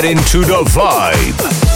Get into the vibe.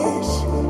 For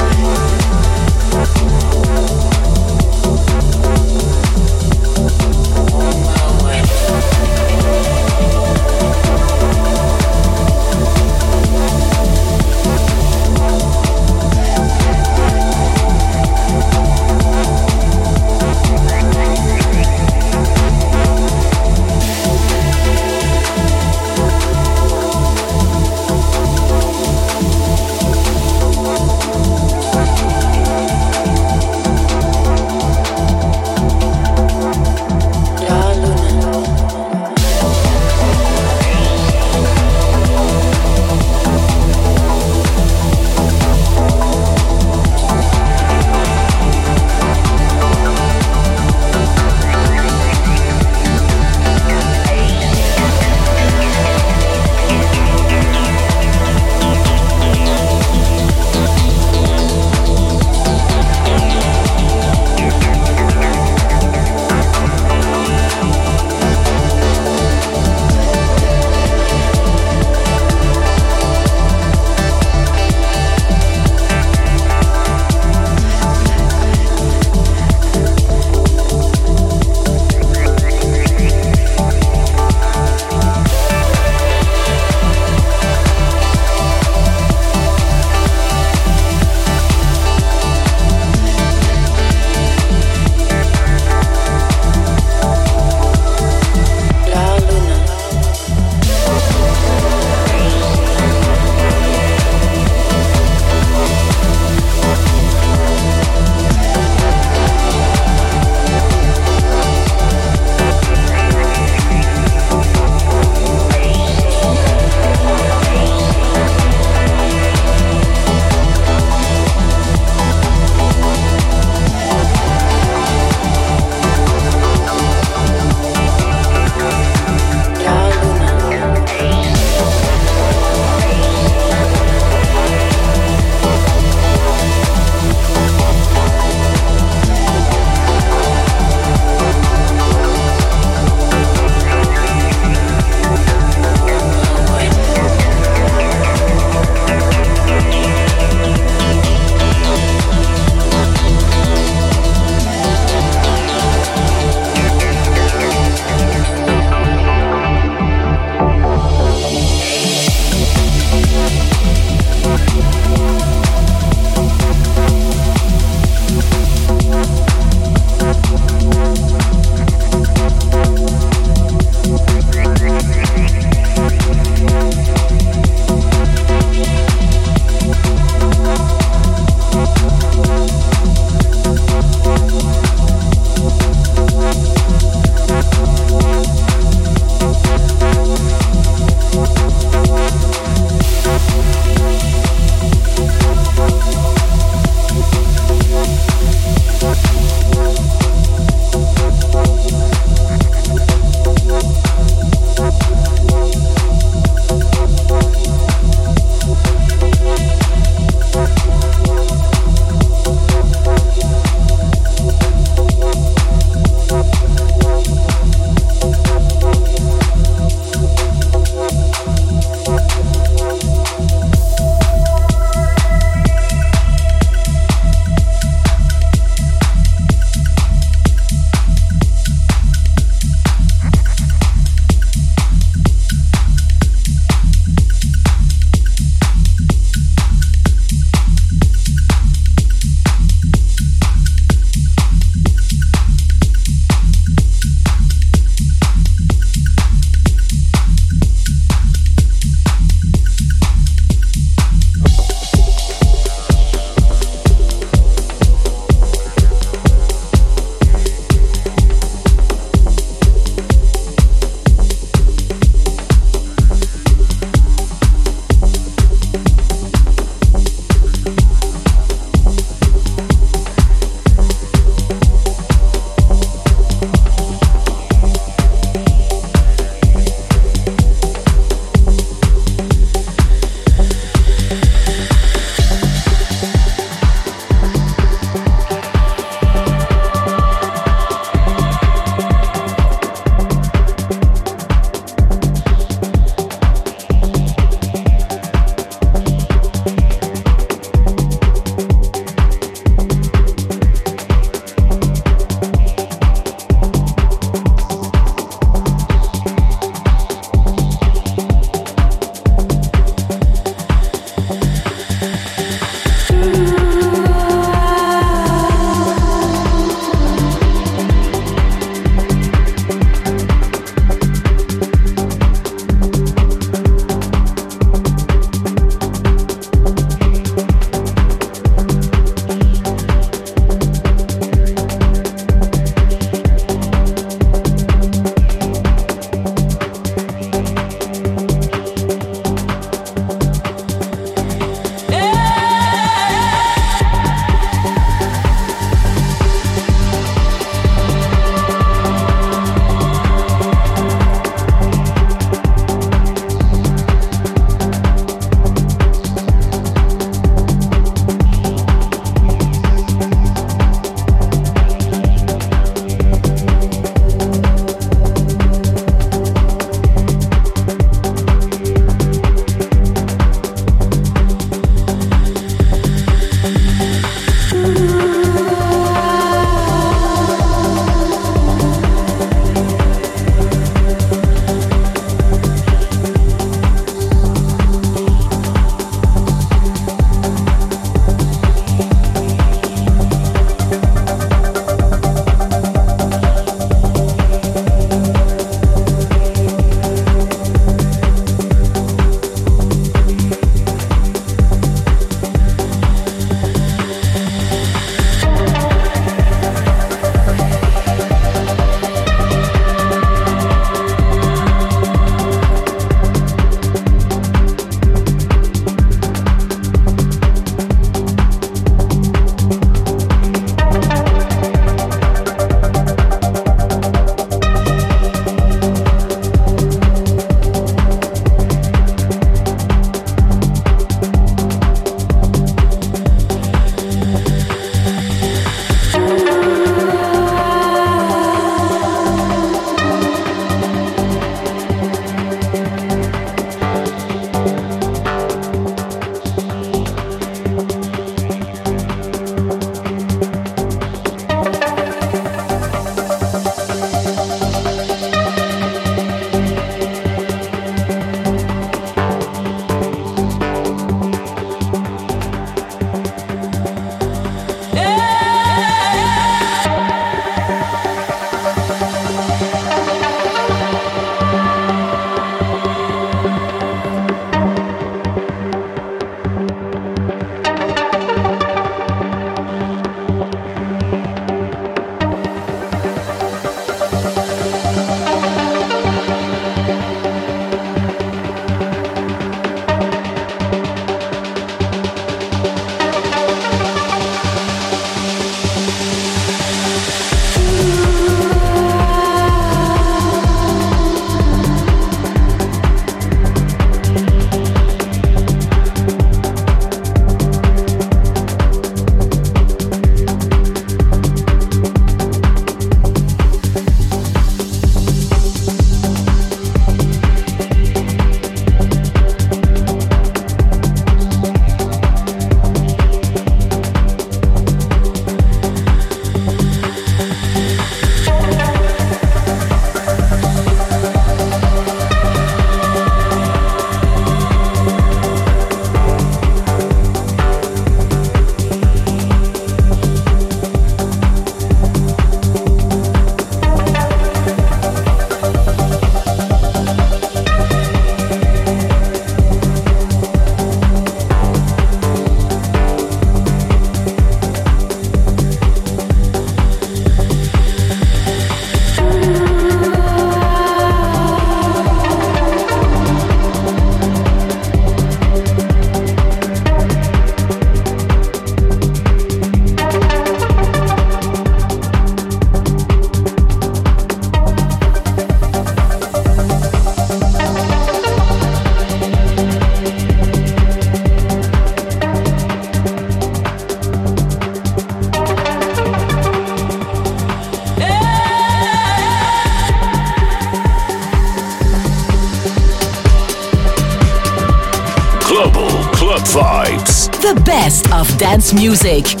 Music.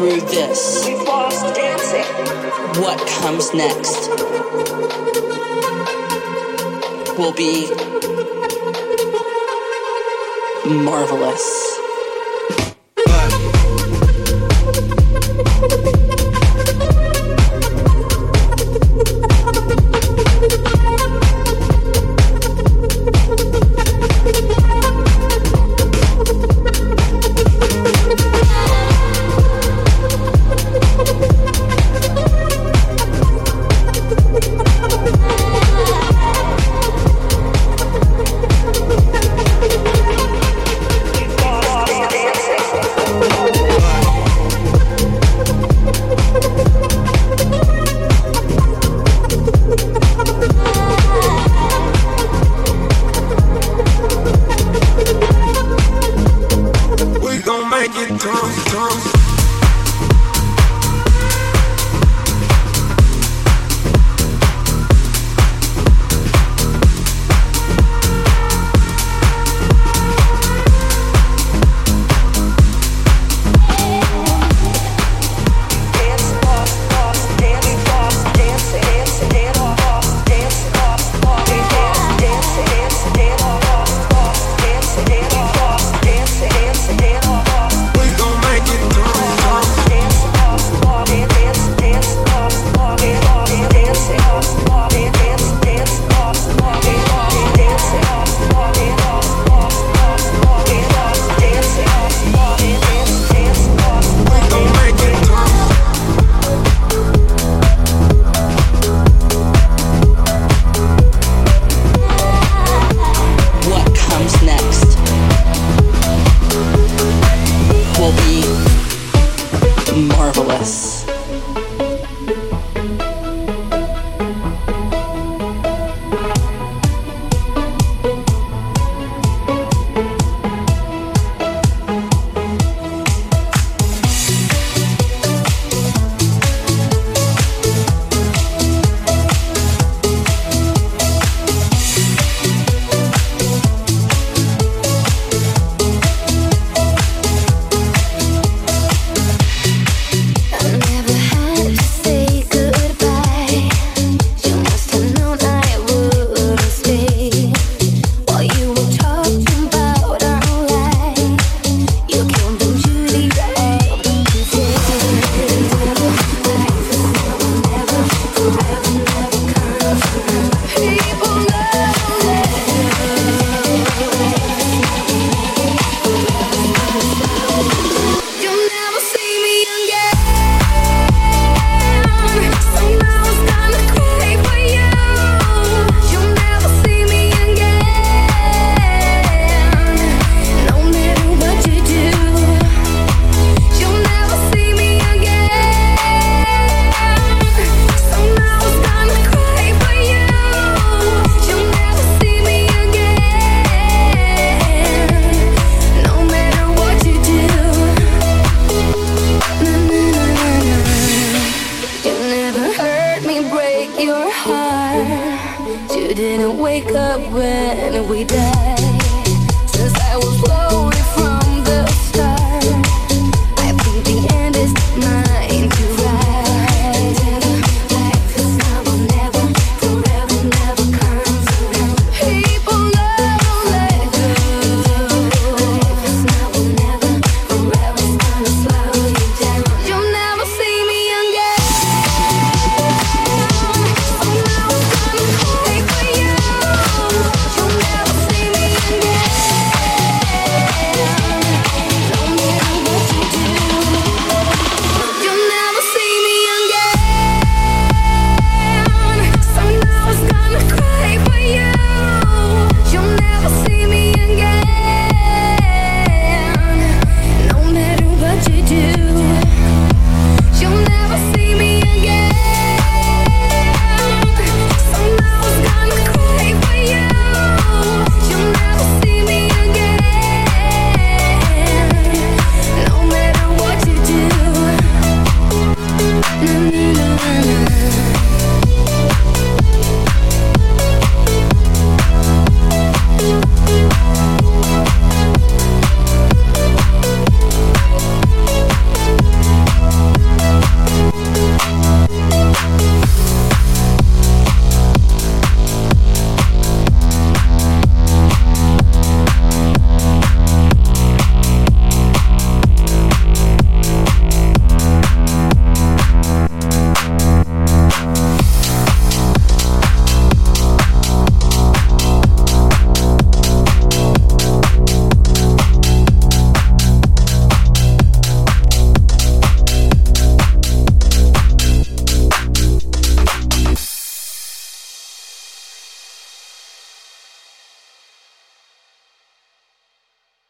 Through this. What comes next will be marvelous.